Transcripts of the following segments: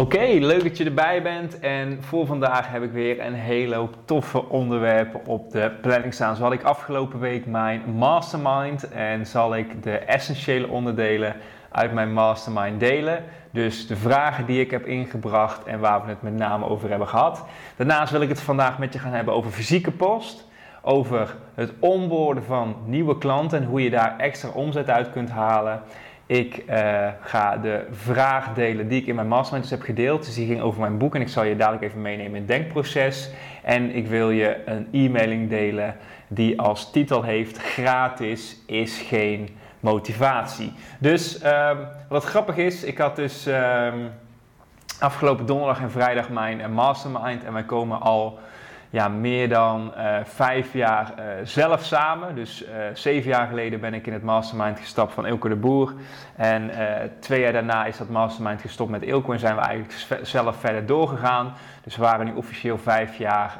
Oké, leuk dat je erbij bent. En voor vandaag heb ik weer een hele hoop toffe onderwerpen op de planning staan. Zo had ik afgelopen week mijn mastermind en zal ik de essentiële onderdelen uit mijn mastermind delen. Dus de vragen die ik heb ingebracht en waar we het met name over hebben gehad. Daarnaast wil ik het vandaag met je gaan hebben over fysieke post. Over het onboorden van nieuwe klanten en hoe je daar extra omzet uit kunt halen. Ik uh, ga de vraag delen die ik in mijn mastermind dus heb gedeeld. Dus die ging over mijn boek en ik zal je dadelijk even meenemen in het denkproces. En ik wil je een e-mailing delen die als titel heeft gratis is geen motivatie. Dus uh, wat grappig is, ik had dus uh, afgelopen donderdag en vrijdag mijn mastermind en wij komen al ja, meer dan uh, vijf jaar uh, zelf samen. Dus uh, zeven jaar geleden ben ik in het mastermind gestapt van Ilko de Boer. En twee jaar daarna is dat mastermind gestopt met Ilko en zijn we eigenlijk zelf verder doorgegaan. Dus we waren nu officieel vijf jaar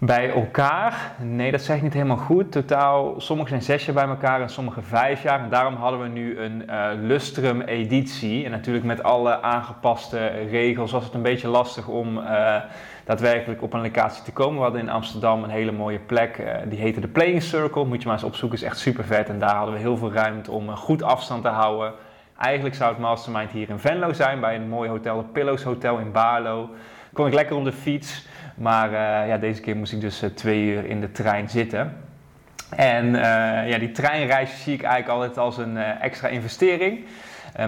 bij elkaar. Nee, dat zeg ik niet helemaal goed. Totaal, sommigen zijn zes jaar bij elkaar en sommigen vijf jaar. En daarom hadden we nu een uh, Lustrum editie. En natuurlijk met alle aangepaste regels was het een beetje lastig om uh, daadwerkelijk op een locatie te komen. We hadden in Amsterdam een hele mooie plek. Uh, die heette de Playing Circle. Moet je maar eens opzoeken, is echt super vet. En daar hadden we heel veel ruimte om goed afstand te houden. Eigenlijk zou het mastermind hier in Venlo zijn, bij een mooi hotel, de Pillows Hotel in Baarlo. Kon ik lekker op de fiets. Maar uh, ja, deze keer moest ik dus uh, twee uur in de trein zitten. En uh, ja, die treinreis zie ik eigenlijk altijd als een extra investering.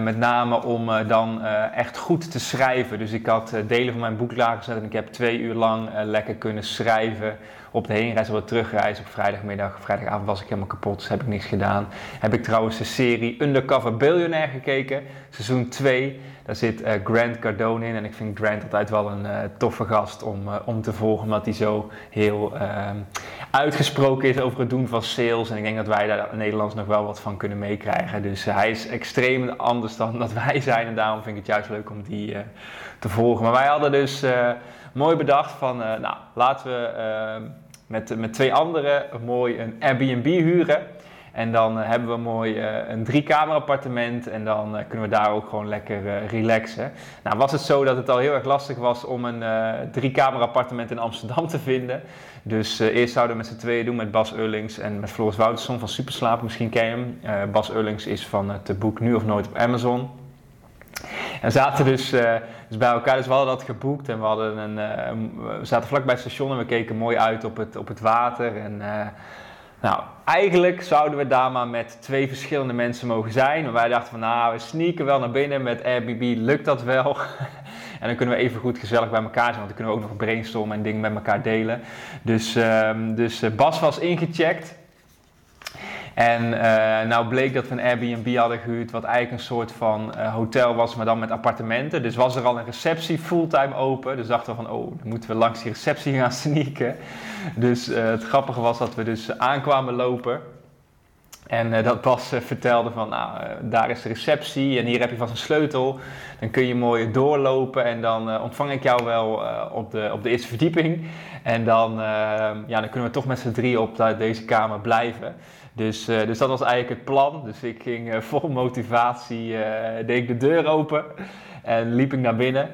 met name om dan echt goed te schrijven. Dus ik had delen van mijn boek klaargezet en ik heb twee uur lang lekker kunnen schrijven. Op de heenreis, op de terugreis, op vrijdagmiddag, vrijdagavond was ik helemaal kapot, dus heb ik niks gedaan. Heb ik trouwens de serie Undercover Billionaire gekeken, seizoen 2. Daar zit uh, Grant Cardone in en ik vind Grant altijd wel een uh, toffe gast om, uh, om te volgen, omdat hij zo heel ehm, uitgesproken is over het doen van sales. En ik denk dat wij daar in Nederlands nog wel wat van kunnen meekrijgen. Dus hij is extreem anders dan dat wij zijn en daarom vind ik het juist leuk om die te volgen. Maar wij hadden dus mooi bedacht van, nou, laten we ehm, met, met twee anderen mooi een Airbnb huren. En dan uh, hebben we mooi uh, een driekamer appartement en dan uh, kunnen we daar ook gewoon lekker relaxen. Nou was het zo dat het al heel erg lastig was om een driekamer appartement in Amsterdam te vinden. Dus eerst zouden we met z'n tweeën doen met Bas Eurlings en met Floris Wouterson van Superslapen. Misschien ken je hem. Bas Eurlings is van het boek Nu of Nooit op Amazon. En zaten dus, dus, bij elkaar, dus we hadden dat geboekt en we, hadden een, we zaten vlak bij het station en we keken mooi uit op het, op het water. En nou, eigenlijk zouden we daar maar met twee verschillende mensen mogen zijn. Maar wij dachten van, nou, we sneaken wel naar binnen. Met Airbnb lukt dat wel. en dan kunnen we even goed gezellig bij elkaar zijn. Want dan kunnen we ook nog brainstormen en dingen met elkaar delen. Dus, um, dus Bas was ingecheckt. En uh, nou bleek dat we een Airbnb hadden gehuurd, wat eigenlijk een soort van uh, hotel was, maar dan met appartementen. Dus was er al een receptie fulltime open. Dus dachten we van, oh, dan moeten we langs die receptie gaan sneaken. Dus uh, het grappige was dat we dus aankwamen lopen. En dat Bas vertelde van, nou, daar is de receptie en hier heb je vast een sleutel. Dan kun je mooi doorlopen en dan ontvang ik jou wel op, de, op de eerste verdieping. En dan, ja, dan kunnen we toch met z'n drie op deze kamer blijven. Dus, dus dat was eigenlijk het plan. Dus ik ging vol motivatie, deed ik de deur open en liep ik naar binnen.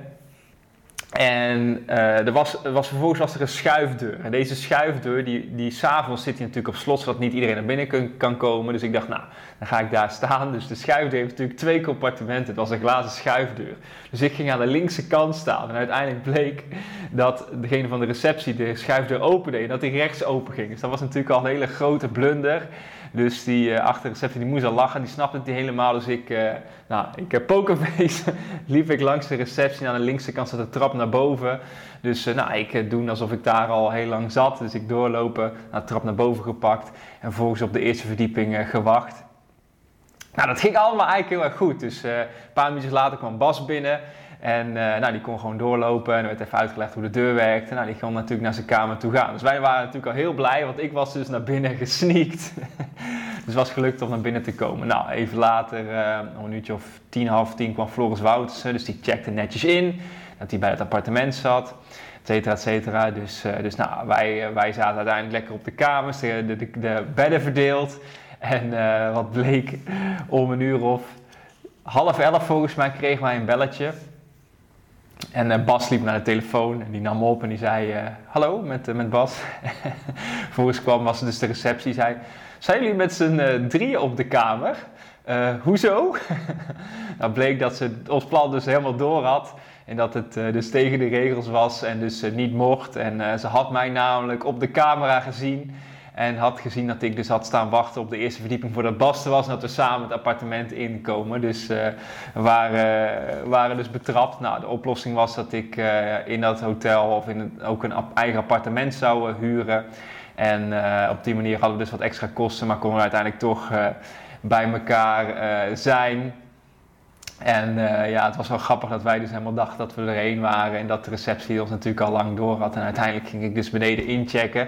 En er was, was, vervolgens was er een schuifdeur. En deze schuifdeur, die, die s'avonds zit hij natuurlijk op slot, zodat niet iedereen naar binnen kan, komen. Dus ik dacht, nou, dan ga ik daar staan. Dus de schuifdeur heeft natuurlijk twee compartimenten. Het was een glazen schuifdeur. Dus ik ging aan de linkse kant staan. En uiteindelijk bleek dat degene van de receptie de schuifdeur opende en dat die rechts open ging. Dus dat was natuurlijk al een hele grote blunder. Dus die uh, achter die moest al lachen, die snapte het niet helemaal. Dus ik, uh, nou, ik heb pokerface, liep ik langs de receptie. Aan de linkse kant zat de trap naar boven. Dus uh, nou, ik doen alsof ik daar al heel lang zat. Dus ik doorlopen, naar de trap naar boven gepakt. En vervolgens op de eerste verdieping gewacht. Nou, dat ging allemaal eigenlijk heel erg goed. Dus een paar minuutjes later kwam Bas binnen. En nou, die kon gewoon doorlopen en er werd even uitgelegd hoe de deur werkte. Nou, die kon natuurlijk naar zijn kamer toe gaan. Dus wij waren natuurlijk al heel blij, want ik was dus naar binnen gesneakt. dus was gelukt om naar binnen te komen. Nou, even later, uh, een minuutje of tien, half tien, kwam Floris Woutersen. Dus die checkte netjes in dat hij bij het appartement zat et cetera, et cetera. Dus, uh, dus nou, wij, wij zaten uiteindelijk lekker op de kamers, de, de, de bedden verdeeld. En wat bleek, om een uur of half elf volgens mij kregen wij een belletje. En uh, Bas liep naar de telefoon en die nam op en die zei: Hallo, met, met Bas. Volgens kwam was dus de receptie. zei: Zijn jullie met z'n drieën op de kamer? hoezo? nou bleek dat ze ons plan dus helemaal door had. En dat het uh, dus tegen de regels was en dus uh, niet mocht. En uh, ze had mij namelijk op de camera gezien. En had gezien dat ik dus had staan wachten op de eerste verdieping voordat Bas er was. En dat we samen het appartement inkomen. Dus we waren, waren dus betrapt. Nou, de oplossing was dat ik in dat hotel of in ook een eigen appartement zou huren. En op die manier hadden we dus wat extra kosten. Maar konden we uiteindelijk toch bij elkaar zijn. En ja, het was wel grappig dat wij dus helemaal dachten dat we erheen waren en dat de receptie ons natuurlijk al lang door had. En uiteindelijk ging ik dus beneden inchecken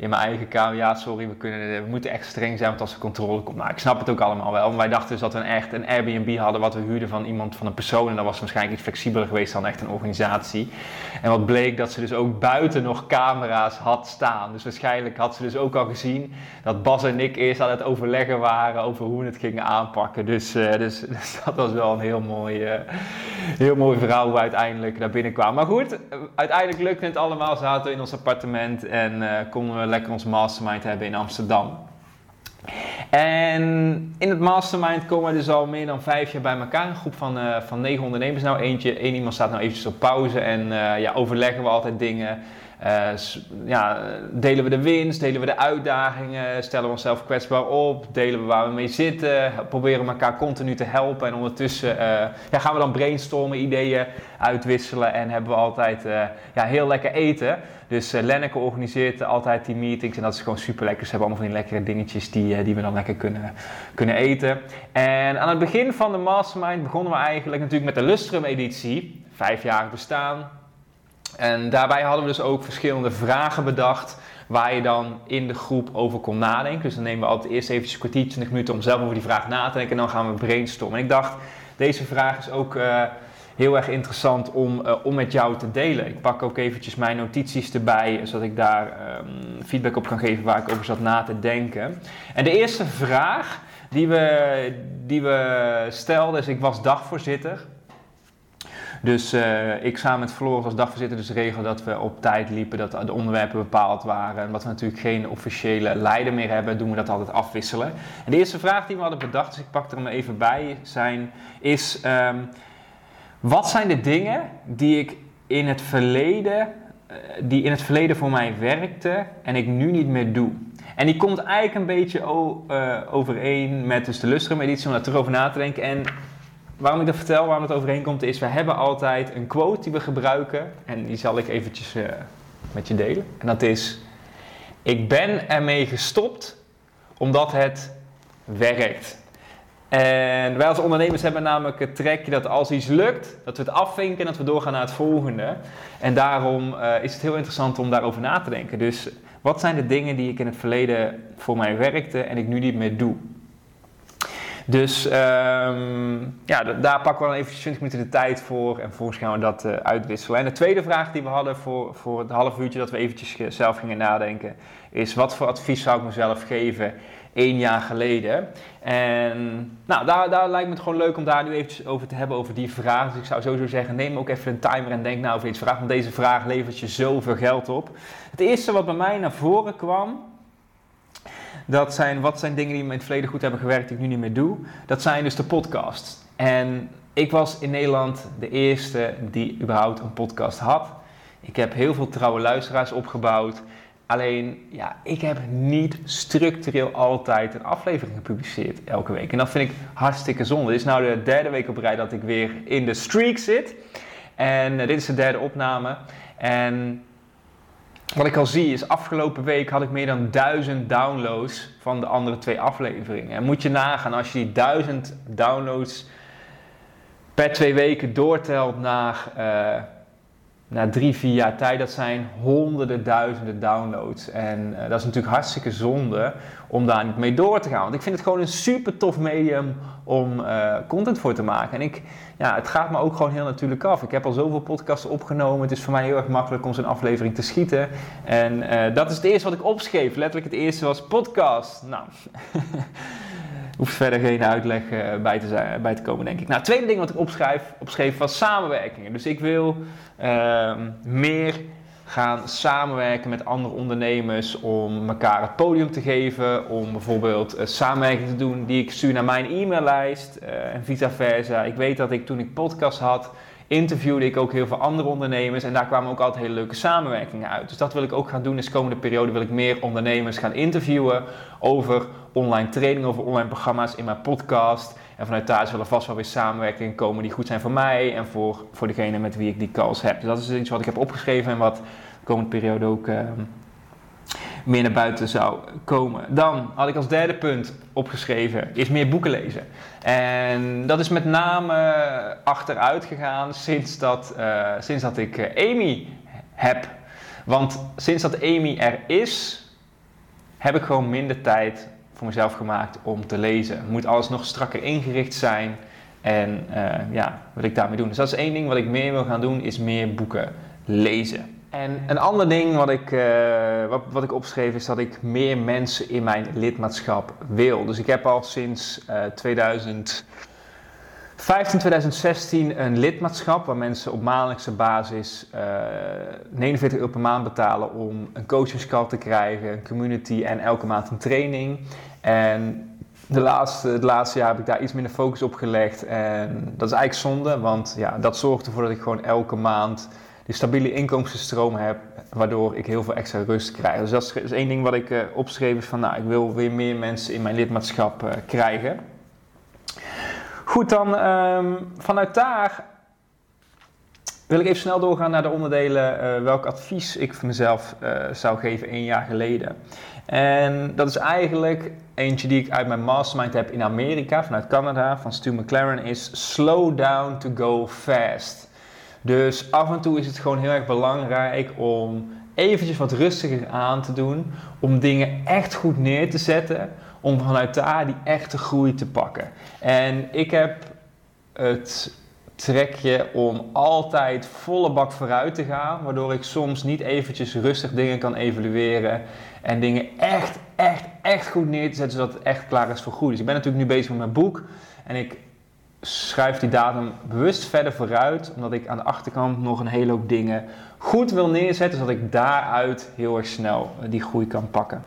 in mijn eigen kamer. Ja, sorry, we, kunnen, we moeten echt streng zijn, want als er controle komt. Nou, ik snap het ook allemaal wel. Maar wij dachten dus dat we echt een Airbnb hadden wat we huurden van iemand, van een persoon. En dat was waarschijnlijk iets flexibeler geweest dan echt een organisatie. En wat bleek, dat ze dus ook buiten nog camera's had staan. Dus waarschijnlijk had ze dus ook al gezien dat Bas en ik eerst aan het overleggen waren over hoe we het gingen aanpakken. Dus, uh, dus, dus, dat was wel een heel mooi, uh, heel mooi verhaal hoe uiteindelijk naar binnen kwamen. Maar goed, uiteindelijk lukte het allemaal. Zaten we in ons appartement en konden we lekker ons mastermind hebben in Amsterdam. En in het mastermind komen we dus al meer dan vijf jaar bij elkaar. Een groep van, uh, van negen ondernemers. Nou, eentje, één iemand staat nou eventjes op pauze en uh, ja, overleggen we altijd dingen. Uh, ja, delen we de winst, delen we de uitdagingen, stellen we onszelf kwetsbaar op, delen we waar we mee zitten, proberen we elkaar continu te helpen en ondertussen uh, ja, gaan we dan brainstormen, ideeën uitwisselen en hebben we altijd uh, ja, heel lekker eten. Dus Lenneke organiseert altijd die meetings en dat is gewoon super lekker. Ze hebben allemaal van die lekkere dingetjes die, die we dan lekker kunnen, kunnen eten. En aan het begin van de Mastermind begonnen we eigenlijk natuurlijk met de Lustrum editie, vijf jaar bestaan. En daarbij hadden we dus ook verschillende vragen bedacht waar je dan in de groep over kon nadenken. Dus dan nemen we altijd eerst even een kwartier, 20 minuten om zelf over die vraag na te denken en dan gaan we brainstormen. En ik dacht, deze vraag is ook uh, heel erg interessant om, uh, om met jou te delen. Ik pak ook eventjes mijn notities erbij, zodat ik daar um, feedback op kan geven waar ik over zat na te denken. En de eerste vraag die we, die we stelden is, ik was dagvoorzitter. Dus uh, ik samen met Floris als dagvoorzitter dus regel dat we op tijd liepen, dat de onderwerpen bepaald waren. En omdat we natuurlijk geen officiële leider meer hebben, doen we dat altijd afwisselen. En de eerste vraag die we hadden bedacht, dus ik pak er hem even bij, zijn, is um, wat zijn de dingen die ik in het verleden, uh, die in het verleden voor mij werkten en ik nu niet meer doe? En die komt eigenlijk een beetje uh, overeen met dus de Lustrum editie om daar terug over na te denken. En waarom ik dat vertel, waarom het overeenkomt, is we hebben altijd een quote die we gebruiken. En die zal ik eventjes uh, met je delen. En dat is, ik ben ermee gestopt omdat het werkt. En wij als ondernemers hebben namelijk het trekje dat als iets lukt, dat we het afvinken en dat we doorgaan naar het volgende. En daarom uh, is het heel interessant om daarover na te denken. Dus wat zijn de dingen die ik in het verleden voor mij werkte en ik nu niet meer doe? Dus um, ja, daar pakken we dan even 20 minuten de tijd voor en vervolgens gaan we dat uh, uitwisselen. En de tweede vraag die we hadden voor, voor het half uurtje dat we eventjes zelf gingen nadenken, is wat voor advies zou ik mezelf geven één jaar geleden? En nou, daar, daar lijkt me het gewoon leuk om daar nu eventjes over te hebben, over die vraag. Dus ik zou sowieso zeggen, neem ook even een timer en denk nou over deze vraag, want deze vraag levert je zoveel geld op. Het eerste wat bij mij naar voren kwam, dat zijn, wat zijn dingen die me in het verleden goed hebben gewerkt die ik nu niet meer doe? Dat zijn dus de podcasts. En ik was in Nederland de eerste die überhaupt een podcast had. Ik heb heel veel trouwe luisteraars opgebouwd. Alleen, ja, ik heb niet structureel altijd een aflevering gepubliceerd elke week. En dat vind ik hartstikke zonde. Dit is nou de derde week op rij dat ik weer in de streak zit. En uh, dit is de derde opname. En wat ik al zie is, afgelopen week had ik meer dan duizend downloads van de andere twee afleveringen. En moet je nagaan, als je die duizend downloads per twee weken doortelt naar, uh, naar drie, vier jaar tijd, dat zijn honderden, duizenden downloads. En uh, dat is natuurlijk hartstikke zonde om daar niet mee door te gaan. Want ik vind het gewoon een super tof medium om uh, content voor te maken. En ik, ja, het gaat me ook gewoon heel natuurlijk af. Ik heb al zoveel podcasts opgenomen. Het is voor mij heel erg makkelijk om zo'n aflevering te schieten. En uh, dat is het eerste wat ik opschreef. Letterlijk het eerste was podcast. Nou, hoeft verder geen uitleg uh, bij, te zijn, bij te komen, denk ik. Nou, het tweede ding wat ik opschrijf, opschreef was samenwerkingen. Dus ik wil meer gaan samenwerken met andere ondernemers om elkaar het podium te geven, om bijvoorbeeld uh, samenwerking te doen die ik stuur naar mijn e-maillijst uh, en vice versa. Ik weet dat ik toen ik podcast had, interviewde ik ook heel veel andere ondernemers en daar kwamen ook altijd hele leuke samenwerkingen uit. Dus dat wil ik ook gaan doen. Dus komende periode wil ik meer ondernemers gaan interviewen over online training, over online programma's in mijn podcast. En vanuit daar zullen vast wel weer samenwerkingen komen die goed zijn voor mij en voor, voor degene met wie ik die calls heb. Dus dat is iets wat ik heb opgeschreven en wat de komende periode ook uh, meer naar buiten zou komen. Dan had ik als derde punt opgeschreven, is meer boeken lezen. En dat is met name achteruit gegaan sinds dat, uh, sinds dat ik uh, Amy heb. Want sinds dat Amy er is, heb ik gewoon minder tijd voor mezelf gemaakt om te lezen. Moet alles nog strakker ingericht zijn. En uh, ja, wat ik daarmee doen. Dus dat is één ding wat ik meer wil gaan doen, is meer boeken lezen. En een ander ding wat ik, uh, wat, wat, ik opschreef is dat ik meer mensen in mijn lidmaatschap wil. Dus ik heb al sinds uh, 2015, 2016 een lidmaatschap waar mensen op maandelijkse basis uh, 49 euro per maand betalen om een coachingscall te krijgen, een community en elke maand een training. En de laatste, het laatste jaar heb ik daar iets minder focus op gelegd. En dat is eigenlijk zonde, want ja, dat zorgt ervoor dat ik gewoon elke maand die stabiele inkomstenstroom heb, waardoor ik heel veel extra rust krijg. Dus dat is, één ding wat ik uh, is van nou, ik wil weer meer mensen in mijn lidmaatschap uh, krijgen. Goed, dan um, vanuit daar wil ik even snel doorgaan naar de onderdelen uh, welk advies ik voor mezelf zou geven één jaar geleden. En dat is eigenlijk eentje die ik uit mijn mastermind heb in Amerika, vanuit Canada, van Stu McLaren, is slow down to go fast. Dus af en toe is het gewoon heel erg belangrijk om eventjes wat rustiger aan te doen, om dingen echt goed neer te zetten, om vanuit daar die echte groei te pakken. En ik heb het trekje om altijd volle bak vooruit te gaan, waardoor ik soms niet eventjes rustig dingen kan evalueren en dingen echt, echt, echt goed neer te zetten, zodat het echt klaar is voor groei. Dus ik ben natuurlijk nu bezig met mijn boek en ik schuif die datum bewust verder vooruit, omdat ik aan de achterkant nog een hele hoop dingen goed wil neerzetten, zodat ik daaruit heel erg snel die groei kan pakken.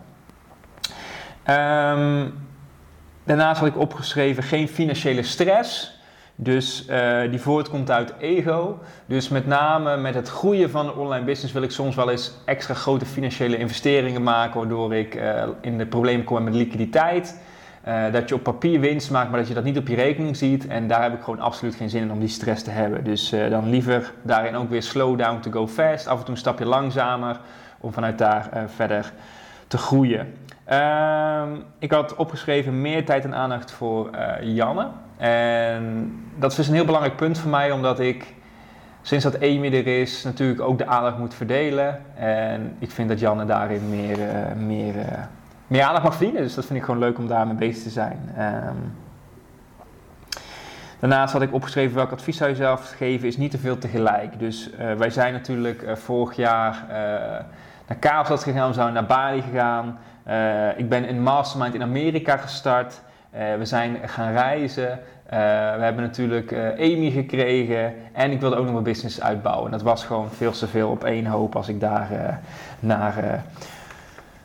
Um, daarnaast had ik opgeschreven geen financiële stress. Dus uh, die voortkomt uit ego. Dus met name met het groeien van de online business wil ik soms wel eens extra grote financiële investeringen maken, waardoor ik uh, in de problemen kom met liquiditeit. Uh, dat je op papier winst maakt, maar dat je dat niet op je rekening ziet. En daar heb ik gewoon absoluut geen zin in om die stress te hebben. Dus uh, dan liever daarin ook weer slow down to go fast. Af en toe een stapje langzamer om vanuit daar uh, verder te groeien. Ehm, ik had opgeschreven meer tijd en aandacht voor Janne. En dat is dus een heel belangrijk punt voor mij, omdat ik sinds dat Amy er is natuurlijk ook de aandacht moet verdelen. En ik vind dat Janne daarin meer, meer meer aandacht mag verdienen. Dus dat vind ik gewoon leuk om daarmee bezig te zijn. Um, daarnaast had ik opgeschreven welk advies zou je zelf geven, is niet te veel tegelijk. Dus uh, wij zijn natuurlijk uh, vorig jaar uh, naar Kaapstad gegaan, we zijn naar Bali gegaan. ik ben in Mastermind in Amerika gestart. we zijn gaan reizen. we hebben natuurlijk Amy gekregen en ik wilde ook nog mijn business uitbouwen. Dat was gewoon veel te veel op één hoop als ik daar naar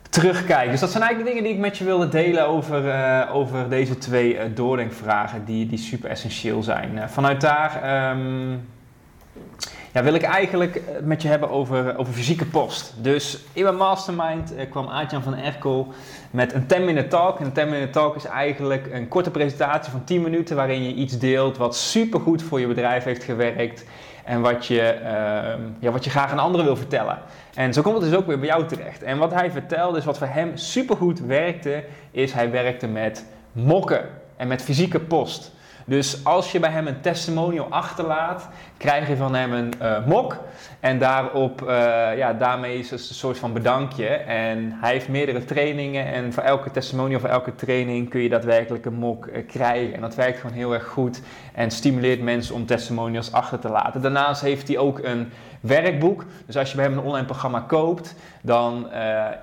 terugkijken. Dus dat zijn eigenlijk de dingen die ik met je wilde delen over, uh, over deze twee uh, doordenkvragen die, die super essentieel zijn. Uh, vanuit daar um, ja, wil ik eigenlijk met je hebben over, over fysieke post. Dus in mijn mastermind kwam Aatjan van Erkel met een 10-minute talk. Een 10-minute talk is eigenlijk een korte presentatie van 10 minuten waarin je iets deelt wat super goed voor je bedrijf heeft gewerkt. En wat je, ehm, ja, wat je graag aan anderen wil vertellen. En zo komt het dus ook weer bij jou terecht. En wat hij vertelde, is wat voor hem supergoed werkte, is hij werkte met mokken en met fysieke post. Dus als je bij hem een testimonial achterlaat, krijg je van hem een uh, mok. En daarop, uh, ja, daarmee is het een soort van bedankje. En hij heeft meerdere trainingen. En voor elke testimonial, voor elke training kun je daadwerkelijk een mok uh, krijgen. En dat werkt gewoon heel erg goed. En stimuleert mensen om testimonials achter te laten. Daarnaast heeft hij ook een werkboek. Dus als je bij hem een online programma koopt, dan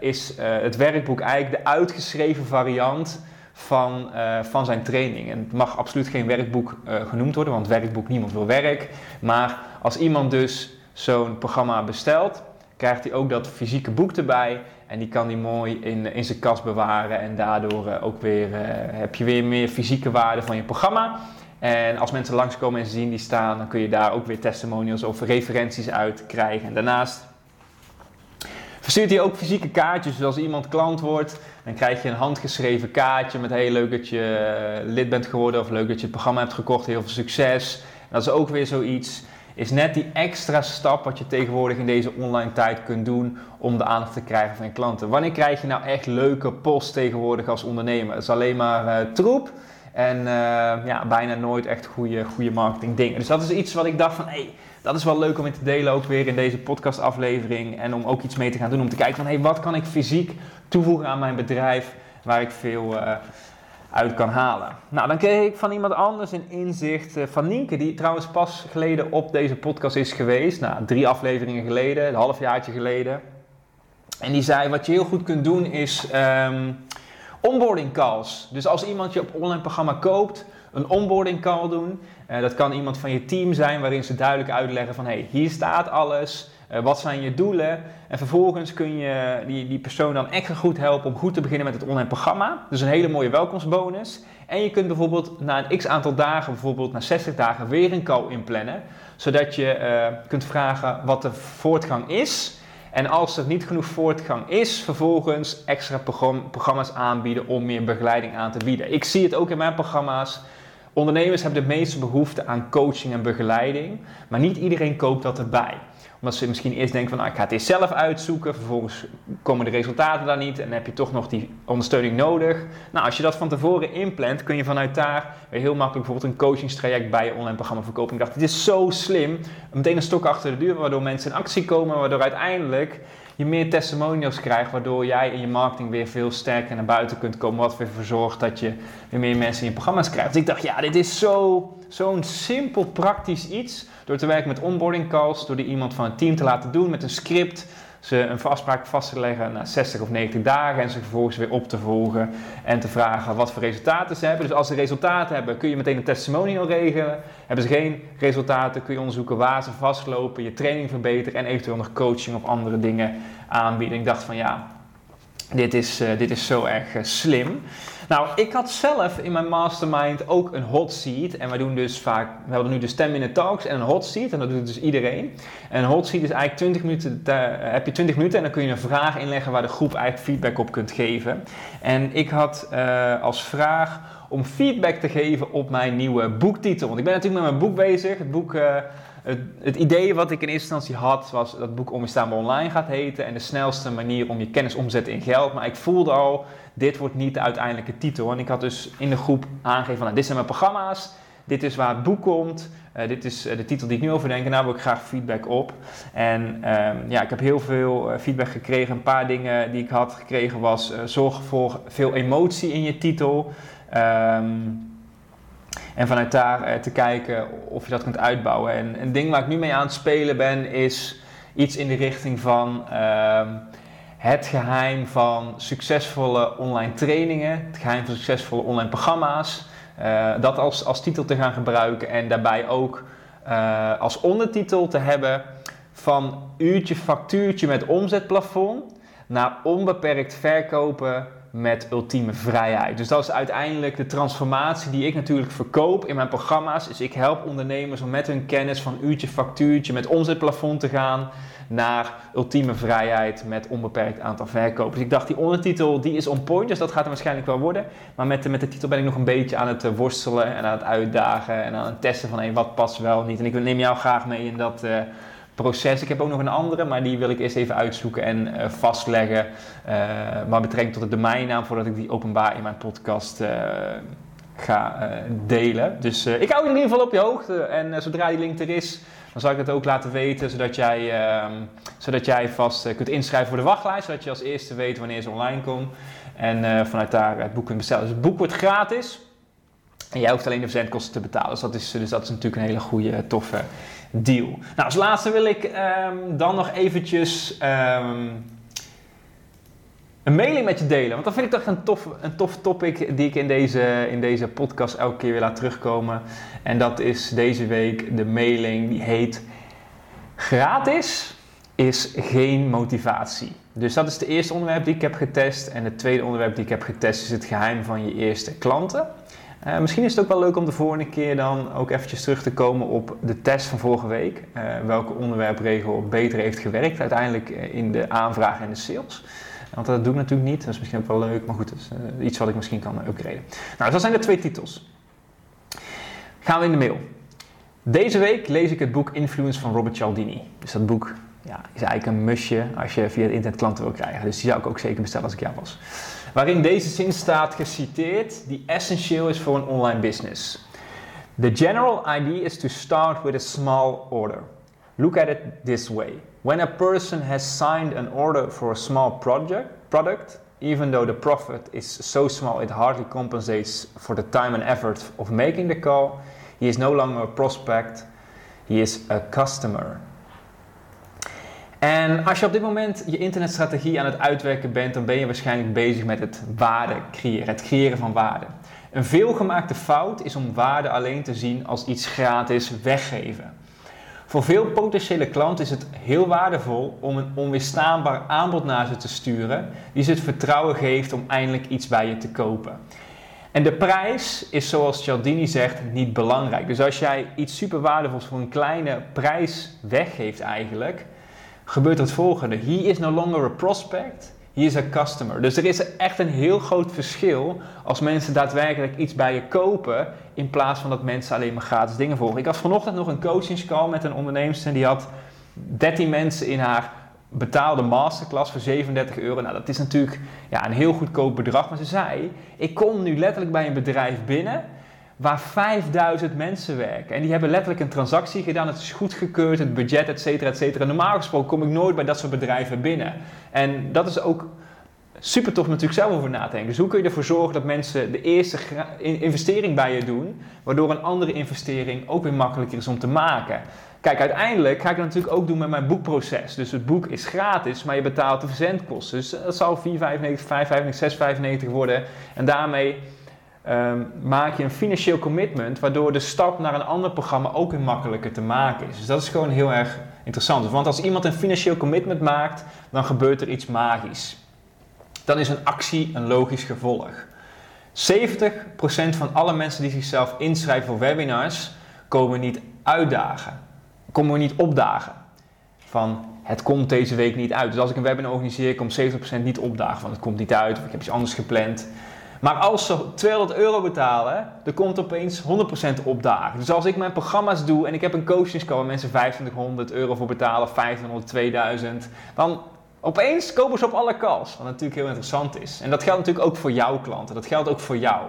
is het werkboek eigenlijk de uitgeschreven variant van, uh, van zijn training. En het mag absoluut geen werkboek uh, genoemd worden, want werkboek niemand wil werk. Maar als iemand dus zo'n programma bestelt, krijgt hij ook dat fysieke boek erbij. En die kan hij mooi in, in zijn kast bewaren. En daardoor uh, ook weer heb je weer meer fysieke waarde van je programma. En als mensen langskomen en ze zien die staan, dan kun je daar ook weer testimonials of referenties uit krijgen. En daarnaast verstuurt hij ook fysieke kaartjes. Dus als iemand klant wordt, dan krijg je een handgeschreven kaartje met heel leuk dat je eh, lid bent geworden of leuk dat je het programma hebt gekocht. Heel veel succes. Dat is ook weer zoiets. Is net die extra stap wat je tegenwoordig in deze online tijd kunt doen om de aandacht te krijgen van je klanten. Wanneer krijg je nou echt leuke post tegenwoordig als ondernemer? Het is alleen maar uh, troep. En uh, ja, bijna nooit echt goede, goede marketing dingen. Dus dat is iets wat ik dacht van, hey, dat is wel leuk om in te delen ook weer in deze podcastaflevering. En om ook iets mee te gaan doen. Om te kijken van, hey, wat kan ik fysiek toevoegen aan mijn bedrijf waar ik veel uh, uit kan halen. Nou, dan kreeg ik van iemand anders een inzicht uh, van Nienke, die trouwens pas geleden op deze podcast is geweest. Nou, drie afleveringen geleden, een halfjaartje geleden. En die zei, wat je heel goed kunt doen is um, onboarding calls. Dus als iemand je op online programma koopt, een onboarding call doen. Uh, dat kan iemand van je team zijn waarin ze duidelijk uitleggen van, hey, hier staat alles. Uh, wat zijn je doelen? En vervolgens kun je die, die persoon dan extra goed helpen om goed te beginnen met het online programma. Dus een hele mooie welkomstbonus. En je kunt bijvoorbeeld na een x aantal dagen, bijvoorbeeld na 60 dagen, weer een call inplannen. Zodat je uh, kunt vragen wat de voortgang is. En als er niet genoeg voortgang is, vervolgens extra programma's aanbieden om meer begeleiding aan te bieden. Ik zie het ook in mijn programma's. Ondernemers hebben de meeste behoefte aan coaching en begeleiding, maar niet iedereen koopt dat erbij omdat ze misschien eerst denken van nou, ik ga het eerst zelf uitzoeken. Vervolgens komen de resultaten daar niet en heb je toch nog die ondersteuning nodig. Nou, als je dat van tevoren inplant, kun je vanuit daar weer heel makkelijk bijvoorbeeld een coachingstraject bij je online programma verkopen. Ik dacht, dit is zo slim. Meteen een stok achter de deur, waardoor mensen in actie komen, waardoor uiteindelijk je meer testimonials krijgt, waardoor jij in je marketing weer veel sterker naar buiten kunt komen, wat weer ervoor zorgt dat je weer meer mensen in je programma's krijgt. Dus ik dacht, ja, dit is zo'n simpel, praktisch iets. Door te werken met onboarding calls, door die iemand van het team te laten doen met een script, ze een afspraak vast te leggen na 60 of 90 dagen en ze vervolgens weer op te volgen en te vragen wat voor resultaten ze hebben. Dus als ze resultaten hebben, kun je meteen een testimonial regelen. Hebben ze geen resultaten, kun je onderzoeken waar ze vastlopen, je training verbeteren en eventueel nog coaching of andere dingen aanbieden. Ik dacht van ja, dit is, uh, dit is zo erg uh, slim. Nou, ik had zelf in mijn mastermind ook een hot seat. En wij doen dus vaak, we hebben nu dus 10 minute talks en een hot seat. En dat doet dus iedereen. En een hot seat is eigenlijk 20 minuten, te, heb je 20 minuten en dan kun je een vraag inleggen waar de groep eigenlijk feedback op kunt geven. En ik had als vraag om feedback te geven op mijn nieuwe boektitel. Want ik ben natuurlijk met mijn boek bezig. Het boek... Het, het, idee wat ik in eerste instantie had, was dat het boek Onweerstaanbaar Online gaat heten. En de snelste manier om je kennis omzetten in geld. Maar ik voelde al, dit wordt niet de uiteindelijke titel. En ik had dus in de groep aangegeven van, nou, dit zijn mijn programma's. Dit is waar het boek komt. Uh, dit is uh, de titel die ik nu over denk. En daar wil ik graag feedback op. En um, ja, ik heb heel veel uh, feedback gekregen. Een paar dingen die ik had gekregen was... zorg voor veel emotie in je titel. Um, en vanuit daar te kijken of je dat kunt uitbouwen. En een ding waar ik nu mee aan het spelen ben is iets in de richting van... Um, het geheim van succesvolle online trainingen, het geheim van succesvolle online programma's. Uh, dat als, als titel te gaan gebruiken en daarbij ook uh, als ondertitel te hebben van uurtje factuurtje met omzetplafond naar onbeperkt verkopen met ultieme vrijheid. Dus dat is uiteindelijk de transformatie die ik natuurlijk verkoop in mijn programma's. Is ik help ondernemers om met hun kennis van uurtje factuurtje met omzetplafond te gaan naar ultieme vrijheid met onbeperkt aantal verkopers. Ik dacht, die ondertitel die is on point, dus dat gaat er waarschijnlijk wel worden. Maar met de, met de titel ben ik nog een beetje aan het eh, worstelen en aan het uitdagen en aan het testen van hey, wat past wel niet. En ik neem jou graag mee in dat... Uh, proces. Ik heb ook nog een andere, maar die wil ik eerst even uitzoeken en uh, vastleggen. Uh, maar betrekking tot de domeinnaam, voordat ik die openbaar in mijn podcast uh, ga delen. Dus ik hou je in ieder geval op je hoogte. En zodra die link er is, dan zal ik het ook laten weten, zodat jij, ehm, zodat jij vast kunt inschrijven voor de wachtlijst, zodat je als eerste weet wanneer ze online komt. En vanuit daar het boek kunt bestellen. Dus het boek wordt gratis. En jij hoeft alleen de verzendkosten te betalen. Dus dat is, dus dat is natuurlijk een hele goede, toffe deal. Nou, als laatste wil ik um, dan nog eventjes um, een mailing met je delen. Want dat vind ik toch een tof, een tof topic die ik in deze, in deze podcast elke keer weer laat terugkomen. En dat is deze week de mailing die heet Gratis is geen motivatie. Dus dat is het eerste onderwerp die ik heb getest. En het tweede onderwerp die ik heb getest is het geheim van je eerste klanten. Uh, misschien is het ook wel leuk om de volgende keer dan ook eventjes terug te komen op de test van vorige week. Uh, welke onderwerpregel beter heeft gewerkt uiteindelijk eh, in de aanvraag en de sales. Want dat doe ik natuurlijk niet, dat is misschien ook wel leuk, maar goed, iets wat ik misschien kan upgraden. Nou, dat zijn de twee titels. Gaan we in de mail. Deze week lees ik het boek Influence van Robert Cialdini. Dus dat boek ja, is eigenlijk een musje als je via het internet klanten wil krijgen. Dus die zou ik ook zeker bestellen als ik jou was waarin deze zin staat geciteerd die essentieel is voor een online business. The general idea is to start with a small order. Look at it this way. When a person has signed an order for a small project, product, even though the profit is so small it hardly compensates for the time and effort of making the call, he is no longer a prospect, he is a customer. En als je op dit moment je internetstrategie aan het uitwerken bent, dan ben je waarschijnlijk bezig met het waarde creëren, het creëren van waarde. Een veelgemaakte fout is om waarde alleen te zien als iets gratis weggeven. Voor veel potentiële klanten is het heel waardevol om een onweerstaanbaar aanbod naar ze te sturen, die ze het vertrouwen geeft om eindelijk iets bij je te kopen. En de prijs is, zoals Cialdini zegt, niet belangrijk. Dus als jij iets super waardevols voor een kleine prijs weggeeft eigenlijk, gebeurt het volgende. He is no longer a prospect, he is a customer. Dus er is echt een heel groot verschil als mensen daadwerkelijk iets bij je kopen, in plaats van dat mensen alleen maar gratis dingen volgen. Ik had vanochtend nog een coachingscall met een ondernemer en die had 13 mensen in haar betaalde masterclass voor 37 euro. Nou, dat is natuurlijk ja, een heel goedkoop bedrag. Maar ze zei, ik kom nu letterlijk bij een bedrijf binnen waar 5000 mensen werken. En die hebben letterlijk een transactie gedaan. Het is goedgekeurd, het budget, et cetera, et cetera. Normaal gesproken kom ik nooit bij dat soort bedrijven binnen. En dat is ook super tof natuurlijk zelf over na te denken. Dus hoe kun je ervoor zorgen dat mensen de eerste investering bij je doen, waardoor een andere investering ook weer makkelijker is om te maken. Kijk, uiteindelijk ga ik dat natuurlijk ook doen met mijn boekproces. Dus het boek is gratis, maar je betaalt de verzendkosten. Dus dat zal 4,95, 5,95, 6,95 worden. En daarmee Ehm, maak je een financieel commitment, waardoor de stap naar een ander programma ook weer makkelijker te maken is. Dus dat is gewoon heel erg interessant. Want als iemand een financieel commitment maakt, dan gebeurt er iets magisch. Dan is een actie een logisch gevolg. 70% van alle mensen die zichzelf inschrijven voor webinars, komen niet uitdagen. Komen niet opdagen. Van het komt deze week niet uit. Dus als ik een webinar organiseer, komt 70% niet opdagen van het komt niet uit of ik heb iets anders gepland. Maar als ze 200 euro betalen, dan komt opeens 100% opdagen. Dus als ik mijn programma's doe en ik heb een coachingscall waar mensen 2500 euro voor betalen, 1500, 2000, dan opeens kopen ze op alle calls. Wat natuurlijk heel interessant is. En dat geldt natuurlijk ook voor jouw klanten. Dat geldt ook voor jou.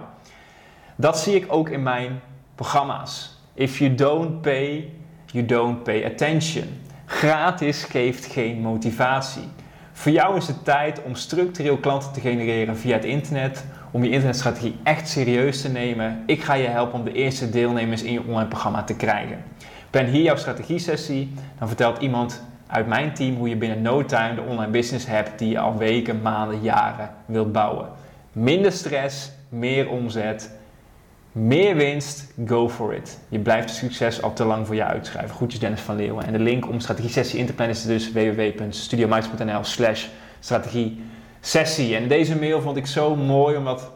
Dat zie ik ook in mijn programma's. If you don't pay, you don't pay attention. Gratis geeft geen motivatie. Voor jou is het tijd om structureel klanten te genereren via het internet om je internetstrategie echt serieus te nemen. Ik ga je helpen om de eerste deelnemers in je online programma te krijgen. Ben hier jouw strategie-sessie, dan vertelt iemand uit mijn team hoe je binnen no time de online business hebt die je al weken, maanden, jaren wilt bouwen. Minder stress, meer omzet, meer winst, go for it. Je blijft succes al te lang voor je uitschrijven. Groetjes Dennis van Leeuwen. En de link om strategie-sessie in te plannen is dus www.studiomites.nl slash strategie sessie. En deze mail vond ik zo mooi omdat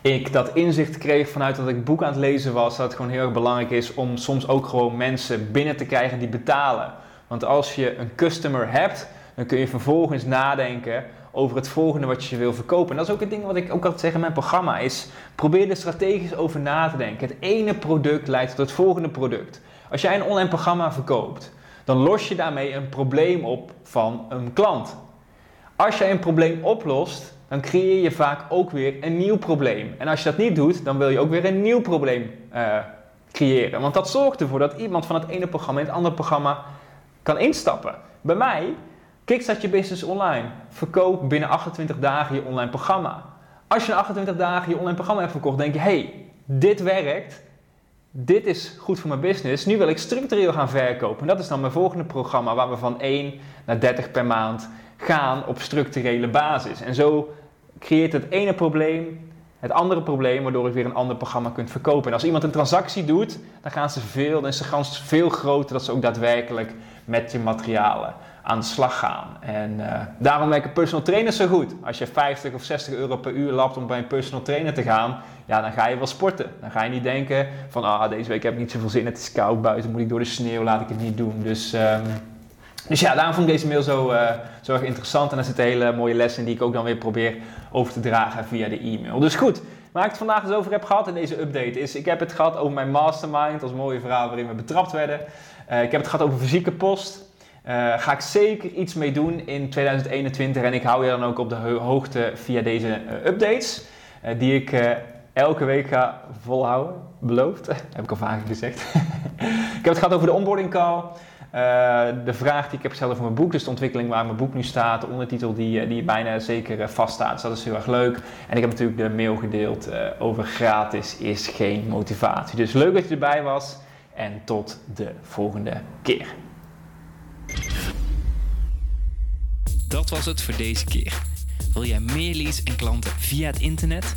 ik dat inzicht kreeg vanuit dat ik boek aan het lezen was. Dat het gewoon heel erg belangrijk is om soms ook gewoon mensen binnen te krijgen die betalen Want als je een customer hebt, dan kun je vervolgens nadenken over het volgende wat je wil verkopen. En dat is ook het ding wat ik ook altijd zeg in mijn programma is, probeer er strategisch over na te denken. Het ene product leidt tot het volgende product. Als jij een online programma verkoopt, dan los je daarmee een probleem op van een klant. Als jij een probleem oplost, dan creëer je vaak ook weer een nieuw probleem. En als je dat niet doet, dan wil je ook weer een nieuw probleem uh, creëren. Want dat zorgt ervoor dat iemand van het ene programma in het andere programma kan instappen. Bij mij, Kickstart je business online. Verkoop binnen 28 dagen je online programma. Als je in 28 dagen je online programma hebt verkocht, denk je: hey, dit werkt. Dit is goed voor mijn business. Nu wil ik structureel gaan verkopen. En dat is dan mijn volgende programma, waar we van 1 naar 30 per maand gaan op structurele basis. En zo creëert het ene probleem het andere probleem, waardoor je weer een ander programma kunt verkopen. En als iemand een transactie doet, dan gaan ze veel, dan is de kans veel groter dat ze ook daadwerkelijk met je materialen aan de slag gaan. En uh, daarom werken personal trainers zo goed. Als je 50 of 60 euro per uur lapt om bij een personal trainer te gaan, ja, dan ga je wel sporten. Dan ga je niet denken van, ah, deze week heb ik niet zoveel zin, het is koud buiten, moet ik door de sneeuw, laat ik het niet doen. Dus... Um, dus ja, daarom vond ik deze mail zo, uh, zo erg interessant. En er zitten hele mooie lessen die ik ook dan weer probeer over te dragen via de e-mail. Dus goed, waar ik het vandaag dus over heb gehad in deze update is... Ik heb het gehad over mijn mastermind, als mooie verhaal waarin we betrapt werden. Uh, ik heb het gehad over fysieke post. Uh, ga ik zeker iets mee doen in 2021. En ik hou je dan ook op de hoogte via deze updates. die ik elke week ga volhouden. Beloofd. heb ik al vaker gezegd. ik heb het gehad over de onboarding call. Uh, de vraag die ik heb gesteld over mijn boek, dus de ontwikkeling waar mijn boek nu staat, de ondertitel die, eh, die bijna zeker uh, vaststaat. Dus dat is heel erg leuk. En ik heb natuurlijk de mail gedeeld uh, over gratis is geen motivatie. Dus leuk dat je erbij was en tot de volgende keer. Dat was het voor deze keer. Wil jij meer leads en klanten via het internet?